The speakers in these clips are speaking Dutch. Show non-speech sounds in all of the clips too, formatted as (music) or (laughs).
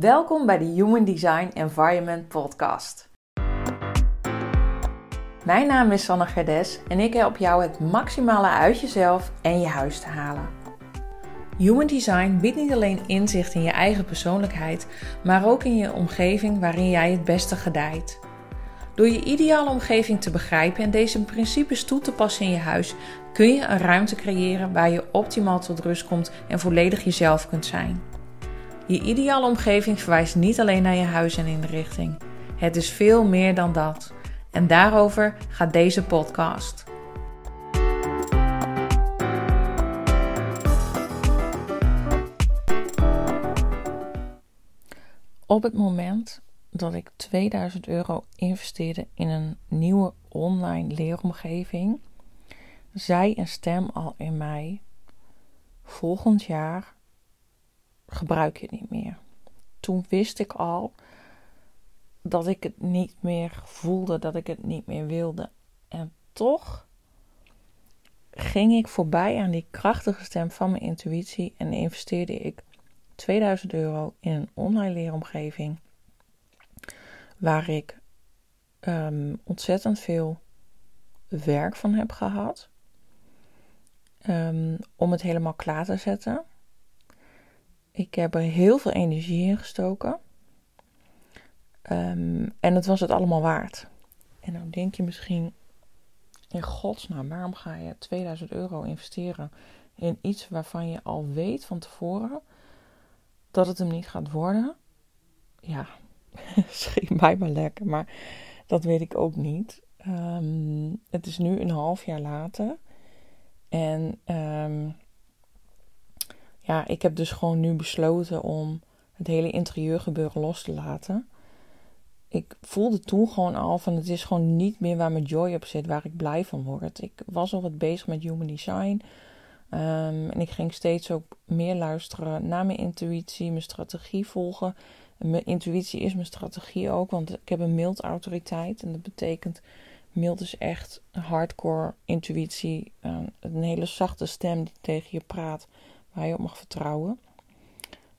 Welkom bij de Human Design Environment Podcast. Mijn naam is Sanne Gerdes en ik help jou het maximale uit jezelf en je huis te halen. Human Design biedt niet alleen inzicht in je eigen persoonlijkheid, maar ook in je omgeving waarin jij het beste gedijt. Door je ideale omgeving te begrijpen en deze principes toe te passen in je huis, kun je een ruimte creëren waar je optimaal tot rust komt en volledig jezelf kunt zijn. Je ideale omgeving verwijst niet alleen naar je huis en inrichting. Het is veel meer dan dat. En daarover gaat deze podcast. Op het moment dat ik 2000 euro investeerde in een nieuwe online leeromgeving, zei een stem al in mij: volgend jaar gebruik je niet meer. Toen wist ik al dat ik het niet meer voelde, dat ik het niet meer wilde. En toch ging ik voorbij aan die krachtige stem van mijn intuïtie en investeerde ik 2000 euro in een online leeromgeving waar ik ehm, ontzettend veel werk van heb gehad um, om het helemaal klaar te zetten. Ik heb er heel veel energie in gestoken. Um, en het was het allemaal waard. En dan denk je misschien, in godsnaam, waarom ga je 2000 euro investeren in iets waarvan je al weet van tevoren dat het hem niet gaat worden? Ja, (laughs) schiet mij maar lekker, maar dat weet ik ook niet. Um, het is nu een half jaar later. En um, ja, ik heb dus gewoon nu besloten om het hele interieurgebeuren los te laten. Ik voelde toen gewoon al van het is gewoon niet meer waar mijn joy op zit, waar ik blij van word. Ik was al wat bezig met human design. Um, en ik ging steeds ook meer luisteren naar mijn intuïtie, mijn strategie volgen. mijn intuïtie is mijn strategie ook, want ik heb een mild autoriteit. En dat betekent, mild is echt hardcore intuïtie. Um, een hele zachte stem die tegen je praat waar je op mag vertrouwen.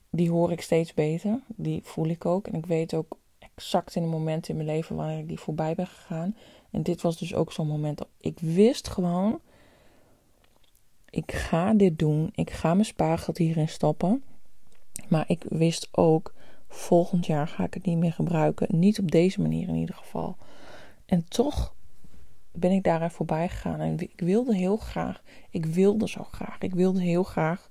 Die hoor ik steeds beter. Die voel ik ook. En ik weet ook exact in de momenten in mijn leven wanneer ik die voorbij ben gegaan. En dit was dus ook zo'n moment. Ik wist gewoon, ik ga dit doen. Ik ga mijn spaargeld hierin stoppen. Maar ik wist ook, volgend jaar ga ik het niet meer gebruiken. Niet op deze manier in ieder geval. En toch ben ik daar voorbij gegaan. En ik wilde heel graag, ik wilde zo graag, ik wilde heel graag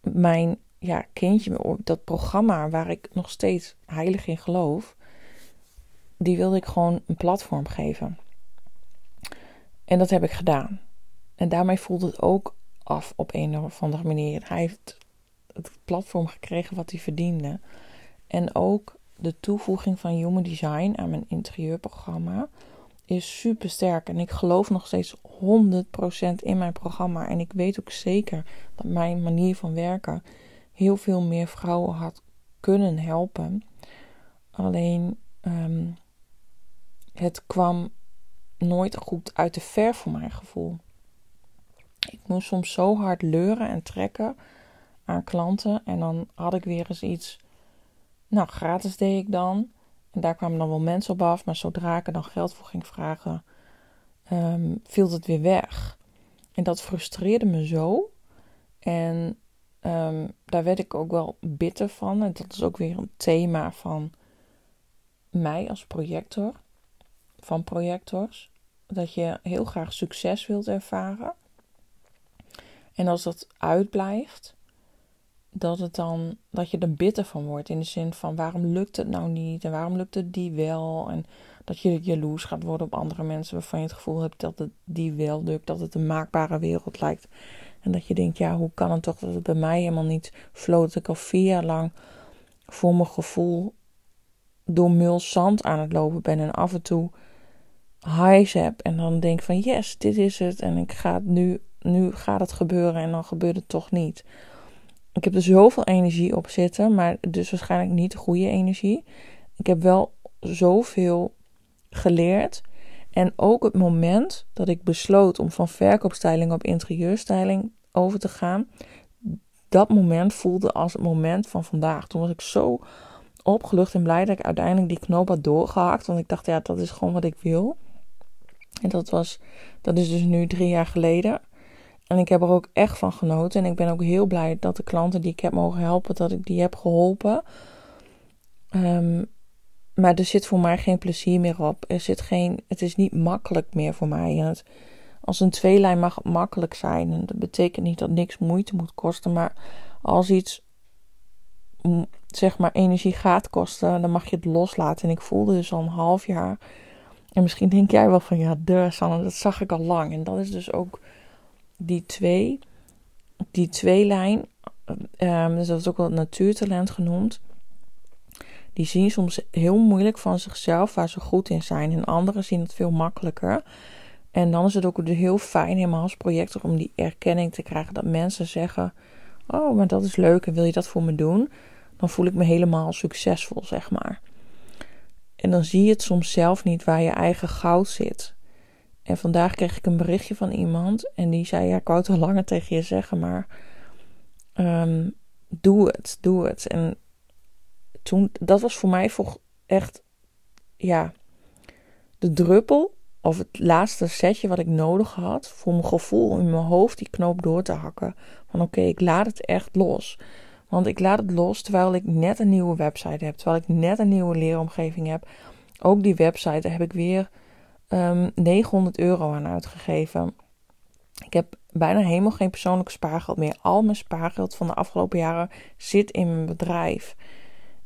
mijn ja, kindje, dat programma waar ik nog steeds heilig in geloof, die wilde ik gewoon een platform geven. En dat heb ik gedaan. En daarmee voelde het ook af op een of andere manier. Hij heeft het platform gekregen wat hij verdiende. En ook de toevoeging van Human Design aan mijn interieurprogramma is super sterk. En ik geloof nog steeds 100% in mijn programma. En ik weet ook zeker dat mijn manier van werken heel veel meer vrouwen had kunnen helpen. Alleen ehm, het kwam nooit goed uit de ver voor mijn gevoel. Ik moest soms zo hard leuren en trekken aan klanten. En dan had ik weer eens iets. Nou, gratis deed ik dan. En daar kwamen dan wel mensen op af, maar zodra ik er dan geld voor ging vragen, um, viel het weer weg. En dat frustreerde me zo. En um, daar werd ik ook wel bitter van. En dat is ook weer een thema van mij als projector, van projectors. Dat je heel graag succes wilt ervaren. En als dat uitblijft, dat, het dan, dat je er bitter van wordt. In de zin van waarom lukt het nou niet en waarom lukt het die wel. En dat je jaloers gaat worden op andere mensen waarvan je het gevoel hebt dat het die wel lukt. Dat het een maakbare wereld lijkt. En dat je denkt, ja, hoe kan het toch dat het bij mij helemaal niet floot. Ik al vier jaar lang voor mijn gevoel door mul zand aan het lopen ben. En af en toe highs heb. En dan denk van, yes, dit is het. En ik ga nu, nu gaat het gebeuren. En dan gebeurt het toch niet. Ik heb er zoveel energie op zitten, maar dus waarschijnlijk niet de goede energie. Ik heb wel zoveel geleerd. En ook het moment dat ik besloot om van verkoopstyling op interieurstyling over te gaan, dat moment voelde als het moment van vandaag. Toen was ik zo opgelucht en blij dat ik uiteindelijk die knoop had doorgehakt. Want ik dacht, ja, dat is gewoon wat ik wil. En dat was, dat is dus nu drie jaar geleden. En ik heb er ook echt van genoten. En ik ben ook heel blij dat de klanten die ik heb mogen helpen, dat ik die heb geholpen. Um, maar er zit voor mij geen plezier meer op. Er zit geen, het is niet makkelijk meer voor mij. Als een tweelijn mag het makkelijk zijn. En dat betekent niet dat niks moeite moet kosten. Maar als iets zeg maar energie gaat kosten, dan mag je het loslaten. En ik voelde dus al een half jaar. En misschien denk jij wel van ja, de Sanne, dat zag ik al lang. En dat is dus ook die twee, die tweelijn. Um, dus dat is ook wel natuurtalent genoemd die zien soms heel moeilijk van zichzelf waar ze goed in zijn. En anderen zien het veel makkelijker. En dan is het ook heel fijn, helemaal als projector, om die erkenning te krijgen. Dat mensen zeggen: Oh, maar dat is leuk en wil je dat voor me doen? Dan voel ik me helemaal succesvol, zeg maar. En dan zie je het soms zelf niet waar je eigen goud zit. En vandaag kreeg ik een berichtje van iemand en die zei: Ja, ik wou het al langer tegen je zeggen, maar um, doe het, doe het. En toen, dat was voor mij echt, ja, de druppel of het laatste setje wat ik nodig had voor mijn gevoel in mijn hoofd die knoop door te hakken. Van oké, ik laat het echt los. Want ik laat het los terwijl ik net een nieuwe website heb, terwijl ik net een nieuwe leeromgeving heb. Ook die website, heb ik weer um, ehm, 900 euro aan uitgegeven. Ik heb bijna helemaal geen persoonlijk spaargeld meer. Al mijn spaargeld van de afgelopen jaren zit in mijn bedrijf.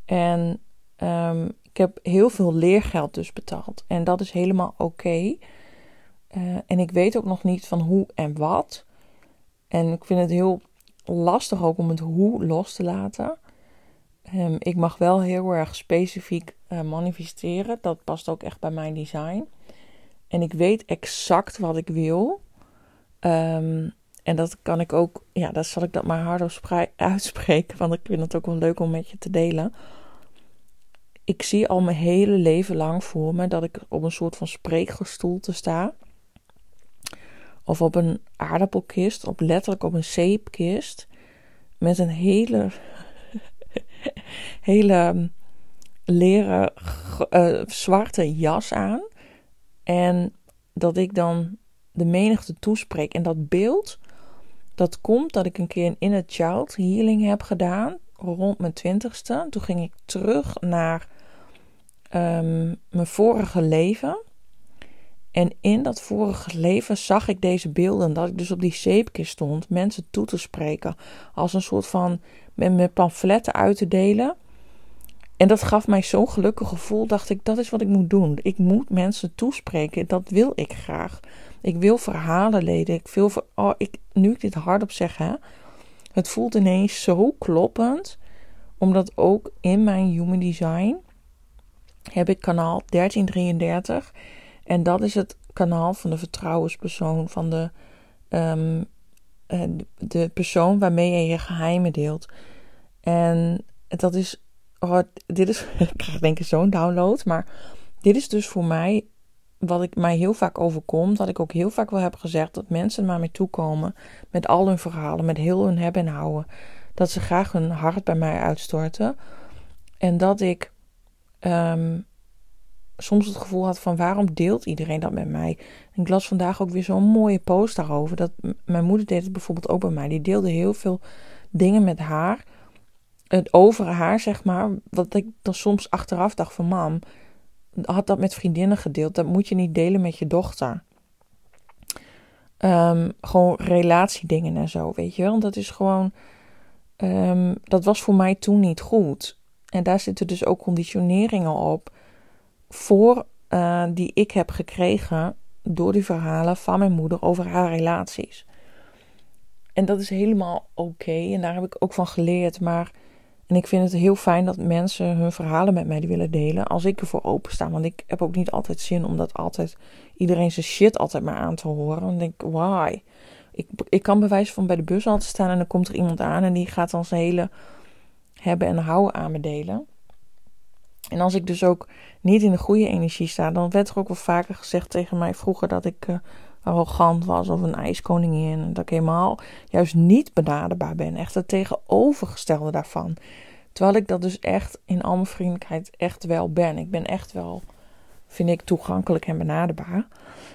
En um, ik heb heel veel leergeld dus betaald. En dat is helemaal oké. Uh, en ik weet ook nog niet van hoe en wat. En ik vind het heel lastig ook om het hoe los te laten. Um, ik mag wel heel erg specifiek uh, manifesteren. Dat past ook echt bij mijn design. En ik weet exact wat ik wil. Um, en dat kan ik ook, ja, dat zal ik dat maar hardop (laughs) uitspreken. Want ik vind het ook wel leuk om met je te delen ik zie al mijn hele leven lang voor me dat ik op een soort van spreekgestoelte sta. Of op een aardappelkist, of letterlijk op een zeepkist. Met een hele, (laughs) hele leren uh, zwarte jas aan. En dat ik dan de menigte toespreek. En dat beeld, dat komt dat ik een keer een inner child healing heb gedaan. Rond mijn twintigste. Toen ging ik terug naar um, mijn vorige leven. En in dat vorige leven zag ik deze beelden. Dat ik dus op die zeepkist stond. Mensen toe te spreken. Als een soort van. met, met pamfletten uit te delen. En dat gaf mij zo'n gelukkig gevoel. Dacht ik, dat is wat ik moet doen. Ik moet mensen toespreken. Dat wil ik graag. Ik wil verhalen leden. Ik wil. Oh, ik, nu ik dit hardop zeg, hè. Het voelt ineens zo kloppend. Omdat ook in mijn human design heb ik kanaal 1333. En dat is het kanaal van de vertrouwenspersoon, van de, um, de persoon waarmee je je geheimen deelt. En dat is, oh, dit is, (laughs) ik krijg denk ik zo'n download, maar dit is dus voor mij wat ik mij heel vaak overkom, dat ik ook heel vaak wel heb gezegd dat mensen naar mij toe komen met al hun verhalen, met heel hun hebben en houden, dat ze graag hun hart bij mij uitstorten en dat ik um, soms het gevoel had van waarom deelt iedereen dat met mij? Ik las vandaag ook weer zo'n mooie post daarover. Dat mijn moeder deed het bijvoorbeeld ook bij mij. Die deelde heel veel dingen met haar. Het over haar, zeg maar. Wat ik dan soms achteraf dacht van mam, had dat met vriendinnen gedeeld. Dat moet je niet delen met je dochter. Um, gewoon relatiedingen en zo, weet je wel. Dat is gewoon. Um, dat was voor mij toen niet goed. En daar zitten dus ook conditioneringen op voor uh, die ik heb gekregen door die verhalen van mijn moeder over haar relaties. En dat is helemaal oké en daar heb ik ook van geleerd. Maar en ik vind het heel fijn dat mensen hun verhalen met mij willen delen. Als ik ervoor opensta. Want ik heb ook niet altijd zin om dat altijd iedereen zijn shit altijd maar aan te horen. Dan denk ik, why? Ik, ik kan bewijzen van bij de bus altijd staan en dan komt er iemand aan en die gaat dan zijn hele hebben en houden aan me delen. En als ik dus ook niet in de goede energie sta, dan werd er ook wel vaker gezegd tegen mij vroeger dat ik uh, arrogant was of een ijskoningin. Dat ik helemaal juist niet benaderbaar ben. Echt het tegenovergestelde daarvan. Terwijl ik dat dus echt in al mijn vriendelijkheid echt wel ben. Ik ben echt wel, vind ik, toegankelijk en benaderbaar.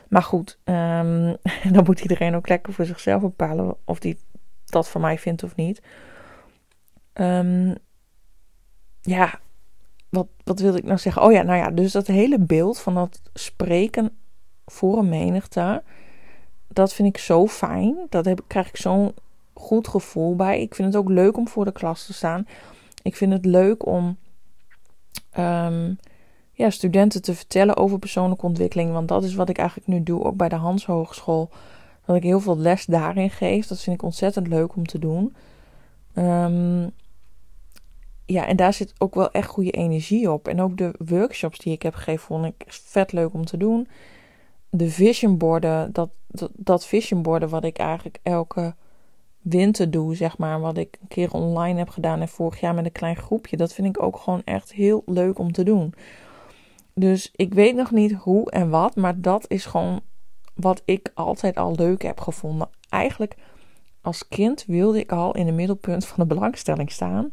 Maar goed, um, (laughs) dan moet iedereen ook lekker voor zichzelf bepalen of die dat voor mij vindt of niet. Um, ja, wat, wat wilde ik nou zeggen? Oh ja, nou ja, dus dat hele beeld van dat spreken voor een menigte, dat vind ik zo fijn. Heb, krijg ik zo'n goed gevoel bij. Ik vind het ook leuk om voor de klas te staan. Ik vind het leuk om um, ja, studenten te vertellen over persoonlijke ontwikkeling. Want dat is wat ik eigenlijk nu doe, ook bij de Hans Hogeschool. Dat ik heel veel les daarin geef. Dat vind ik ontzettend leuk om te doen. Um, ja, en daar zit ook wel echt goede energie op. En ook de workshops die ik heb gegeven, vond ik vet leuk om te doen. De visionborden, dat, dat, dat visionborden wat ik eigenlijk elke winter doe, zeg maar. Wat ik een keer online heb gedaan en vorig jaar met een klein groepje. Dat vind ik ook gewoon echt heel leuk om te doen. Dus ik weet nog niet hoe en wat, maar dat is gewoon wat ik altijd al leuk heb gevonden. Eigenlijk als kind wilde ik al in het middelpunt van de belangstelling staan.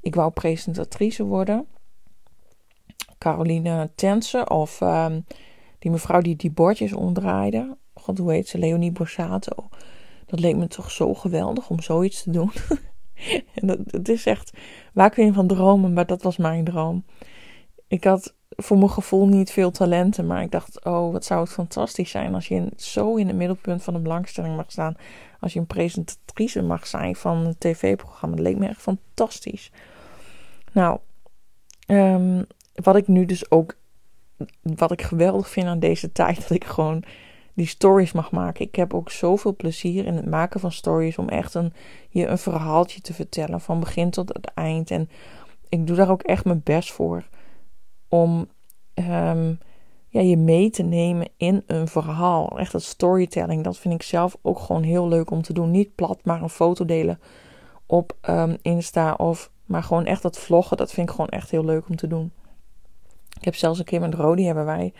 Ik wou presentatrice worden. Caroline Tense of um, die mevrouw die die bordjes omdraaide. God, hoe heet ze? Leonie Borsato. Dat leek me toch zo geweldig om zoiets te doen. (laughs) en dat, is echt waar kun je van dromen, maar dat was mijn droom. Ik had voor mijn gevoel niet veel talenten, maar ik dacht, oh, wat zou het fantastisch zijn als je zo in het middelpunt van de belangstelling mag staan. Als je een presentatrice mag zijn van een tv-programma. Dat leek me echt fantastisch. Nou, um, wat ik nu dus ook, wat ik geweldig vind aan deze tijd, dat ik gewoon die stories mag maken. Ik heb ook zoveel plezier in het maken van stories om echt een, je een verhaaltje te vertellen van begin tot het eind. En ik doe daar ook echt mijn best voor om um, ja, je mee te nemen in een verhaal. Echt dat storytelling, dat vind ik zelf ook gewoon heel leuk om te doen. Niet plat, maar een foto delen op um, Insta of maar gewoon echt dat vloggen, dat vind ik gewoon echt heel leuk om te doen. Ik heb zelfs een keer met Rodi hebben wij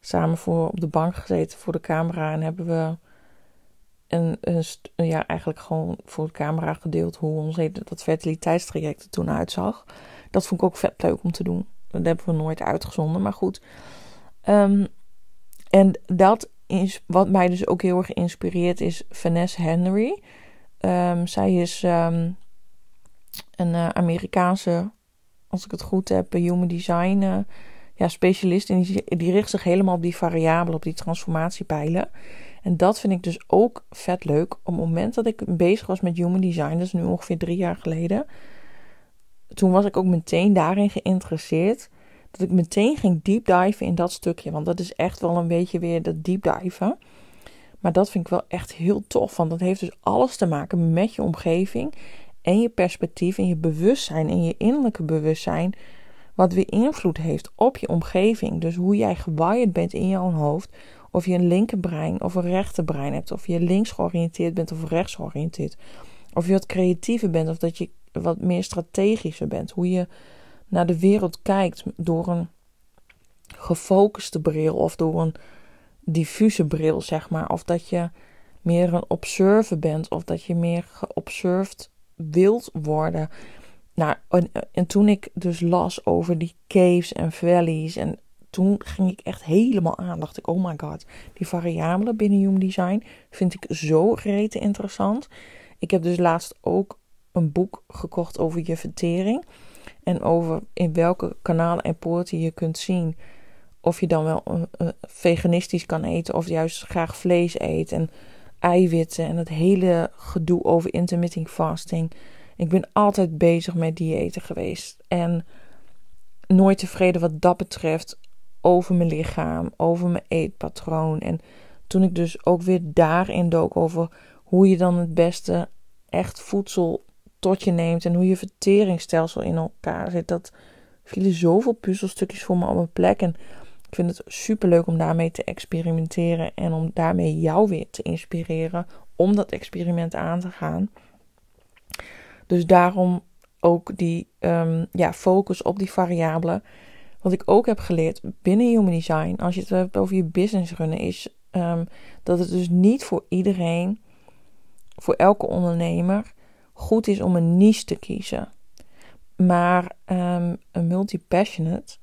samen voor, op de bank gezeten voor de camera. En hebben we een, een, ja, eigenlijk gewoon voor de camera gedeeld hoe ons dat fertiliteitstraject er toen uitzag. Dat vond ik ook vet leuk om te doen. Dat hebben we nooit uitgezonden, maar goed. Um, en dat is wat mij dus ook heel erg inspireert is Vanessa Henry. Um, zij is um, een uh, Amerikaanse, als ik het goed heb, human design ja, specialist. En die, die richt zich helemaal op die variabelen, op die transformatiepijlen. En dat vind ik dus ook vet leuk. Op het moment dat ik bezig was met human design, dat is nu ongeveer drie jaar geleden. Toen was ik ook meteen daarin geïnteresseerd. Dat ik meteen ging deep diven in dat stukje. Want dat is echt wel een beetje weer dat deep diven. Maar dat vind ik wel echt heel tof. Want dat heeft dus alles te maken met je omgeving en je perspectief en je bewustzijn en je innerlijke bewustzijn, wat weer invloed heeft op je omgeving. Dus hoe jij gewired bent in jouw hoofd, of je een linkerbrein of een rechterbrein hebt, of je links georiënteerd bent of rechts georiënteerd, of je wat creatiever bent of dat je wat meer strategischer bent, hoe je naar de wereld kijkt door een gefocuste bril of door een diffuse bril, zeg maar, of dat je meer een observer bent of dat je meer geobserved wild worden. Nou, en, en, toen ik dus las over die caves en valleys. En toen ging ik echt helemaal aan. Dacht ik, oh my god, die variabelen binnen Human Design vind ik zo rete interessant. Ik heb dus laatst ook een boek gekocht over je vertering. En over in welke kanalen en poorten je kunt zien of je dan wel uh, veganistisch kan eten of juist graag vlees eet. En eiwitten en het hele gedoe over intermittent fasting. Ik ben altijd bezig met diëten geweest en nooit tevreden wat dat betreft over mijn lichaam, over mijn eetpatroon. En toen ik dus ook weer daarin dook over hoe je dan het beste echt voedsel tot je neemt en hoe je verteringsstelsel in elkaar zit, dat vielen zoveel puzzelstukjes voor me op een plek. En ik vind het super leuk om daarmee te experimenteren en om daarmee jou weer te inspireren om dat experiment aan te gaan. Dus daarom ook die um, ja, focus op die variabelen. Wat ik ook heb geleerd binnen Human Design, als je het hebt over je business runnen, is Ehm, dat het dus niet voor iedereen, voor elke ondernemer, goed is om een niche te kiezen. Maar um, een multi-passionate,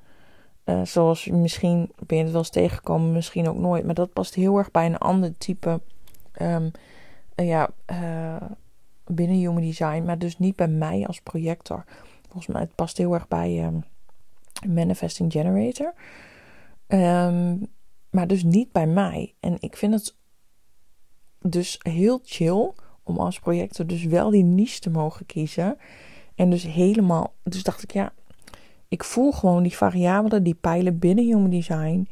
uh, zoals misschien ben je het wel eens tegengekomen, misschien ook nooit, maar dat past heel erg bij een ander type um, ja, uh, binnen Human Design, maar dus niet bij mij als projector. Volgens mij het past heel erg bij um, Manifesting Generator. Um, maar dus niet bij mij. En ik vind het dus heel chill om als projector dus wel die niche te mogen kiezen. En dus helemaal. Dus dacht ik, ja, ik voel gewoon die variabelen, die pijlen binnen Human Design.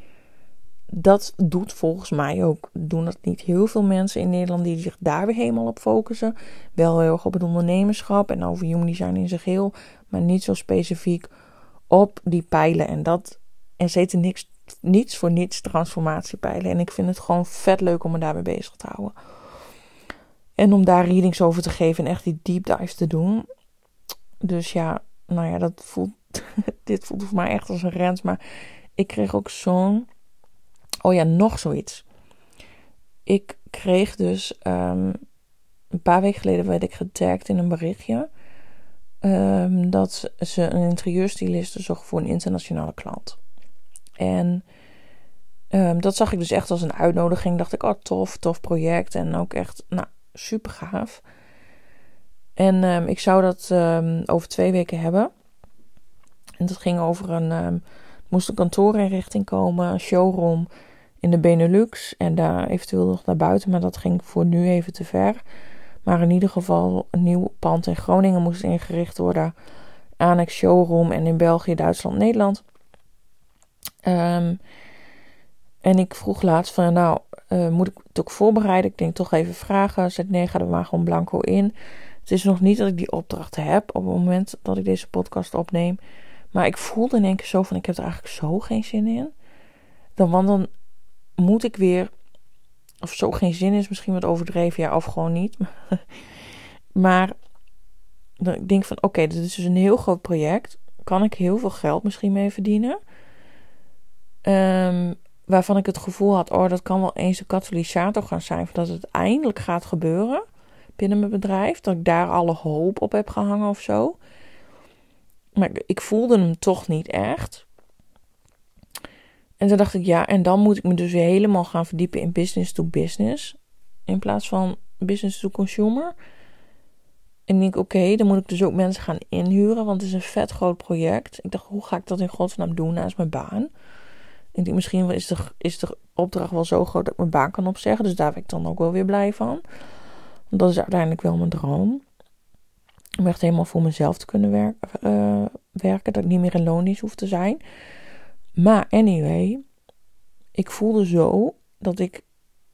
Dat doet volgens mij ook. Doen dat niet heel veel mensen in Nederland die zich daar weer helemaal op focussen. Wel heel erg op het ondernemerschap en over Human Design in zich heel. Maar niet zo specifiek op die pijlen. En dat. En ze eten niks, niets voor niets transformatiepijlen. En ik vind het gewoon vet leuk om me daarmee bezig te houden. En om daar readings over te geven en echt die deep dives te doen. Dus ja, nou ja, dat voelt. (laughs) dit voelt voor mij echt als een rent. Maar ik kreeg ook zo'n. Oh ja, nog zoiets. Ik kreeg dus. Um, een paar weken geleden werd ik getagd in een berichtje. Um, dat ze een interieurstyliste zocht voor een internationale klant. En um, dat zag ik dus echt als een uitnodiging. Dacht ik, oh tof, tof project. En ook echt, nou, super gaaf. En ik zou dat over twee weken hebben. En dat ging over een. Moest een kantoorinrichting komen, een showroom in de Benelux. En daar eventueel nog naar buiten, maar dat ging voor nu even te ver. Maar in ieder geval een nieuw pand in Groningen moest ingericht worden. Annex showroom en in België, Duitsland, Nederland. Um, en ik vroeg laatst van, nou, uh, moet ik het ook voorbereiden? Ik denk toch even vragen. Zet nee, ga er maar gewoon blanco in. Het is nog niet dat ik die opdracht heb op het moment dat ik deze podcast opneem. Maar ik voelde in één keer zo van, ik heb er eigenlijk zo geen zin in. Dan, want dan moet ik weer, of zo geen zin is misschien wat overdreven, ja, of gewoon niet. (laughs) maar dan ik denk van, oké, dit is dus een heel groot project. Kan ik heel veel geld misschien mee verdienen? Um, waarvan ik het gevoel had, oh, dat kan wel eens een katalysator gaan zijn, dat het eindelijk gaat gebeuren binnen mijn bedrijf. Dat ik daar alle hoop op heb gehangen of zo. Maar ik voelde hem toch niet echt. En toen dacht ik, ja, en dan moet ik me dus weer helemaal gaan verdiepen in business to business. In plaats van business to consumer. En ik oké, dan moet ik dus ook mensen gaan inhuren, want het is een vet groot project. Ik dacht, hoe ga ik dat in godsnaam doen naast mijn baan? Ik denk, misschien is de, is de opdracht wel zo groot dat ik mijn baan kan opzeggen. Dus daar ben ik dan ook wel weer blij van. Want dat is uiteindelijk wel mijn droom. Om echt helemaal voor mezelf te kunnen werken. Uh, werken dat ik niet meer in loondienst hoef te zijn. Maar anyway, ik voelde zo dat ik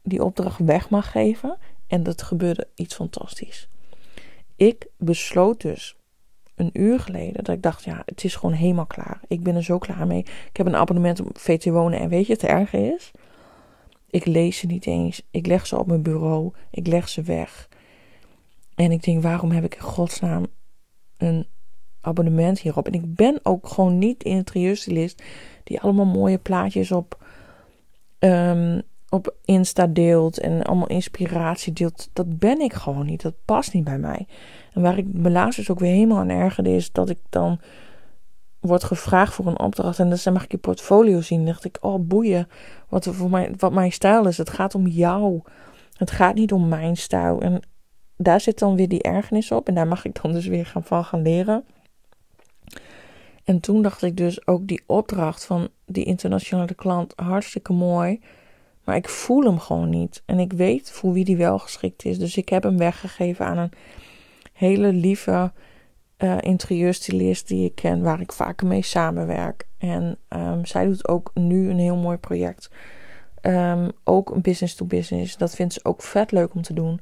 die opdracht weg mag geven. En dat gebeurde iets fantastisch. Ik besloot dus een uur geleden dat ik dacht, ja, het is gewoon helemaal klaar. Ik ben er zo klaar mee. Ik heb een abonnement op VT Wonen en weet je, het erge is, ik lees ze niet eens. Ik leg ze op mijn bureau. Ik leg ze weg. En ik denk, waarom heb ik in godsnaam een abonnement hierop? En ik ben ook gewoon niet in het interieurstylist die allemaal mooie plaatjes op, um, op Insta deelt en allemaal inspiratie deelt. Dat ben ik gewoon niet. Dat past niet bij mij. En waar ik me laatst dus ook weer helemaal aan ergerde, is dat ik dan word gevraagd voor een opdracht en dan mag ik je portfolio zien. Dan dacht ik, oh boeien, wat, voor mij, wat mijn stijl is. Het gaat om jou. Het gaat niet om mijn stijl. En daar zit dan weer die ergernis op. En daar mag ik dan dus weer gaan, van gaan leren. En toen dacht ik dus ook die opdracht van die internationale klant hartstikke mooi. Maar ik voel hem gewoon niet. En ik weet voor wie die wel geschikt is. Dus ik heb hem weggegeven aan een hele lieve uh, interieurstylist die ik ken, waar ik vaker mee samenwerk. En um, zij doet ook nu een heel mooi project. Um, ook een business to business. Dat vindt ze ook vet leuk om te doen.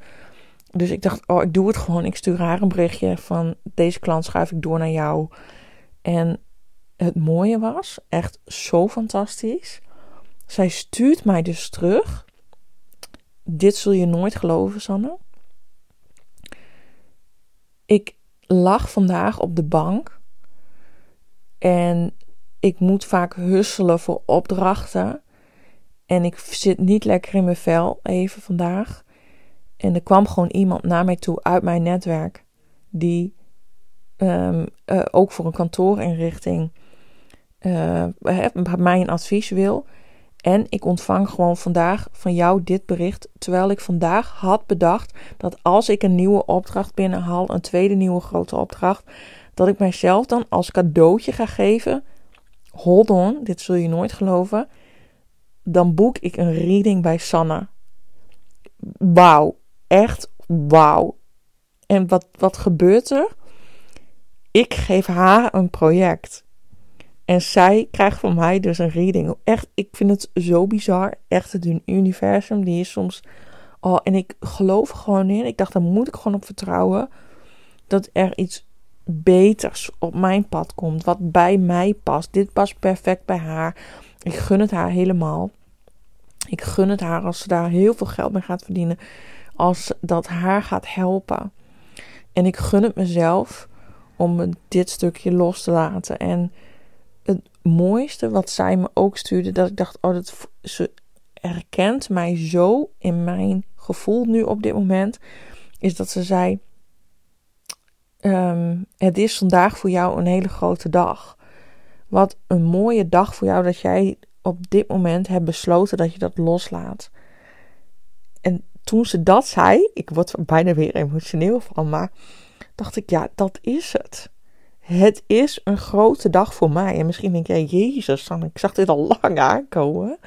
Dus ik dacht, oh, ik doe het gewoon. Ik stuur haar een berichtje van deze klant schuif ik door naar jou. En het mooie was, echt zo fantastisch. Zij stuurt mij dus terug. Dit zul je nooit geloven, Sanne. Ik lag vandaag op de bank en ik moet vaak husselen voor opdrachten. En ik zit niet lekker in mijn vel even vandaag. En er kwam gewoon iemand naar mij toe uit mijn netwerk. Die um, uh, ook voor een kantoorinrichting uh, mij een advies wil. En ik ontvang gewoon vandaag van jou dit bericht. Terwijl ik vandaag had bedacht dat als ik een nieuwe opdracht binnenhaal, een tweede nieuwe grote opdracht, dat ik mijzelf dan als cadeautje ga geven. Hold on, dit zul je nooit geloven. Dan boek ik een reading bij Sanne. Wauw, echt wauw. En wat, wat gebeurt er? Ik geef haar een project. En zij krijgt van mij dus een reading. Echt, ik vind het zo bizar. Echt, het universum, die is soms. Oh, en ik geloof gewoon in. Ik dacht, daar moet ik gewoon op vertrouwen. Dat er iets beters op mijn pad komt. Wat bij mij past. Dit past perfect bij haar. Ik gun het haar helemaal. Ik gun het haar als ze daar heel veel geld mee gaat verdienen. Als dat haar gaat helpen. En ik gun het mezelf om dit stukje los te laten. En het mooiste wat zij me ook stuurde, dat ik dacht, oh, ze herkent mij zo in mijn gevoel nu op dit moment, is dat ze zei, um, het is vandaag voor jou een hele grote dag. Wat een mooie dag voor jou dat jij op dit moment hebt besloten dat je dat loslaat. En toen ze dat zei, ik word bijna weer emotioneel van, maar dacht ik, ja, dat is het. Het is een grote dag voor mij. En misschien denk jij, Jezus, dan, ik zag dit al lang aankomen.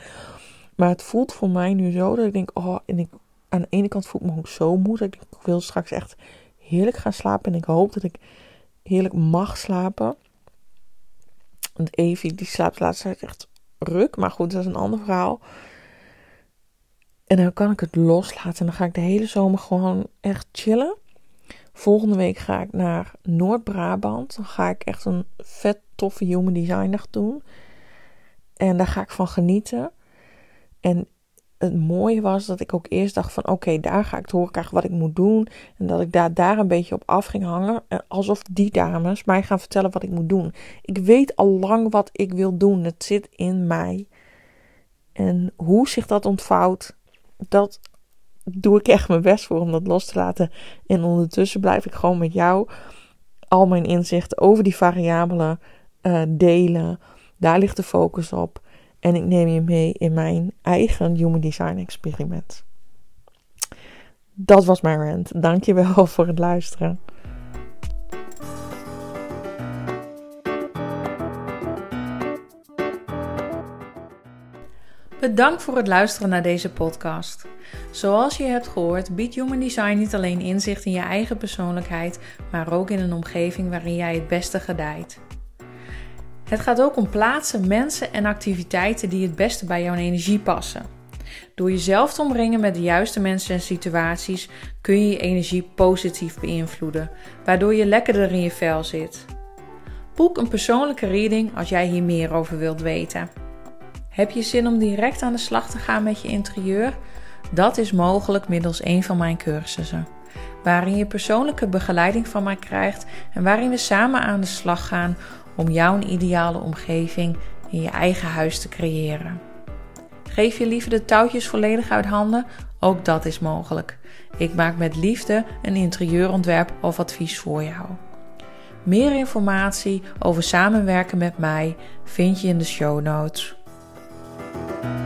Maar het voelt voor mij nu zo dat ik denk, oh, en ik, aan de ene kant voel ik me ook zo moe. Dat ik, wil straks echt heerlijk gaan slapen. En ik hoop dat ik heerlijk mag slapen. Want Evie, die slaapt de laatste tijd echt ruk. Maar goed, dat is een ander verhaal. En dan kan ik het loslaten. En dan ga ik de hele zomer gewoon echt chillen. Volgende week ga ik naar Noord-Brabant. Dan ga ik echt een vet toffe human design dag doen. En daar ga ik van genieten. En het mooie was dat ik ook eerst dacht van oké, daar ga ik te horen krijgen wat ik moet doen. En dat ik daar, daar een beetje op af ging hangen. Alsof die dames mij gaan vertellen wat ik moet doen. Ik weet al lang wat ik wil doen. Het zit in mij. En hoe zich dat ontvouwt, dat doe ik echt mijn best voor om dat los te laten. En ondertussen blijf ik gewoon met jou al mijn inzichten over die variabelen uh, delen. Daar ligt de focus op. En ik neem je mee in mijn eigen Human Design experiment. Dat was mijn rant. Dankjewel (laughs) voor het luisteren. Bedankt voor het luisteren naar deze podcast. Zoals je hebt gehoord, biedt Human Design niet alleen inzicht in je eigen persoonlijkheid, maar ook in een omgeving waarin jij het beste gedijt. Het gaat ook om plaatsen, mensen en activiteiten die het beste bij jouw energie passen. Door jezelf te omringen met de juiste mensen en situaties kun je je energie positief beïnvloeden, waardoor je lekkerder in je vel zit. Boek een persoonlijke reading als jij hier meer over wilt weten. Heb je zin om direct aan de slag te gaan met je interieur? Dat is mogelijk middels een van mijn cursussen, waarin je persoonlijke begeleiding van mij krijgt en waarin we samen aan de slag gaan om jouw ideale omgeving in je eigen huis te creëren. Geef je liever de touwtjes volledig uit handen? Ook dat is mogelijk. Ik maak met liefde een interieurontwerp of advies voor jou. Meer informatie over samenwerken met mij vind je in de show notes. Thank you.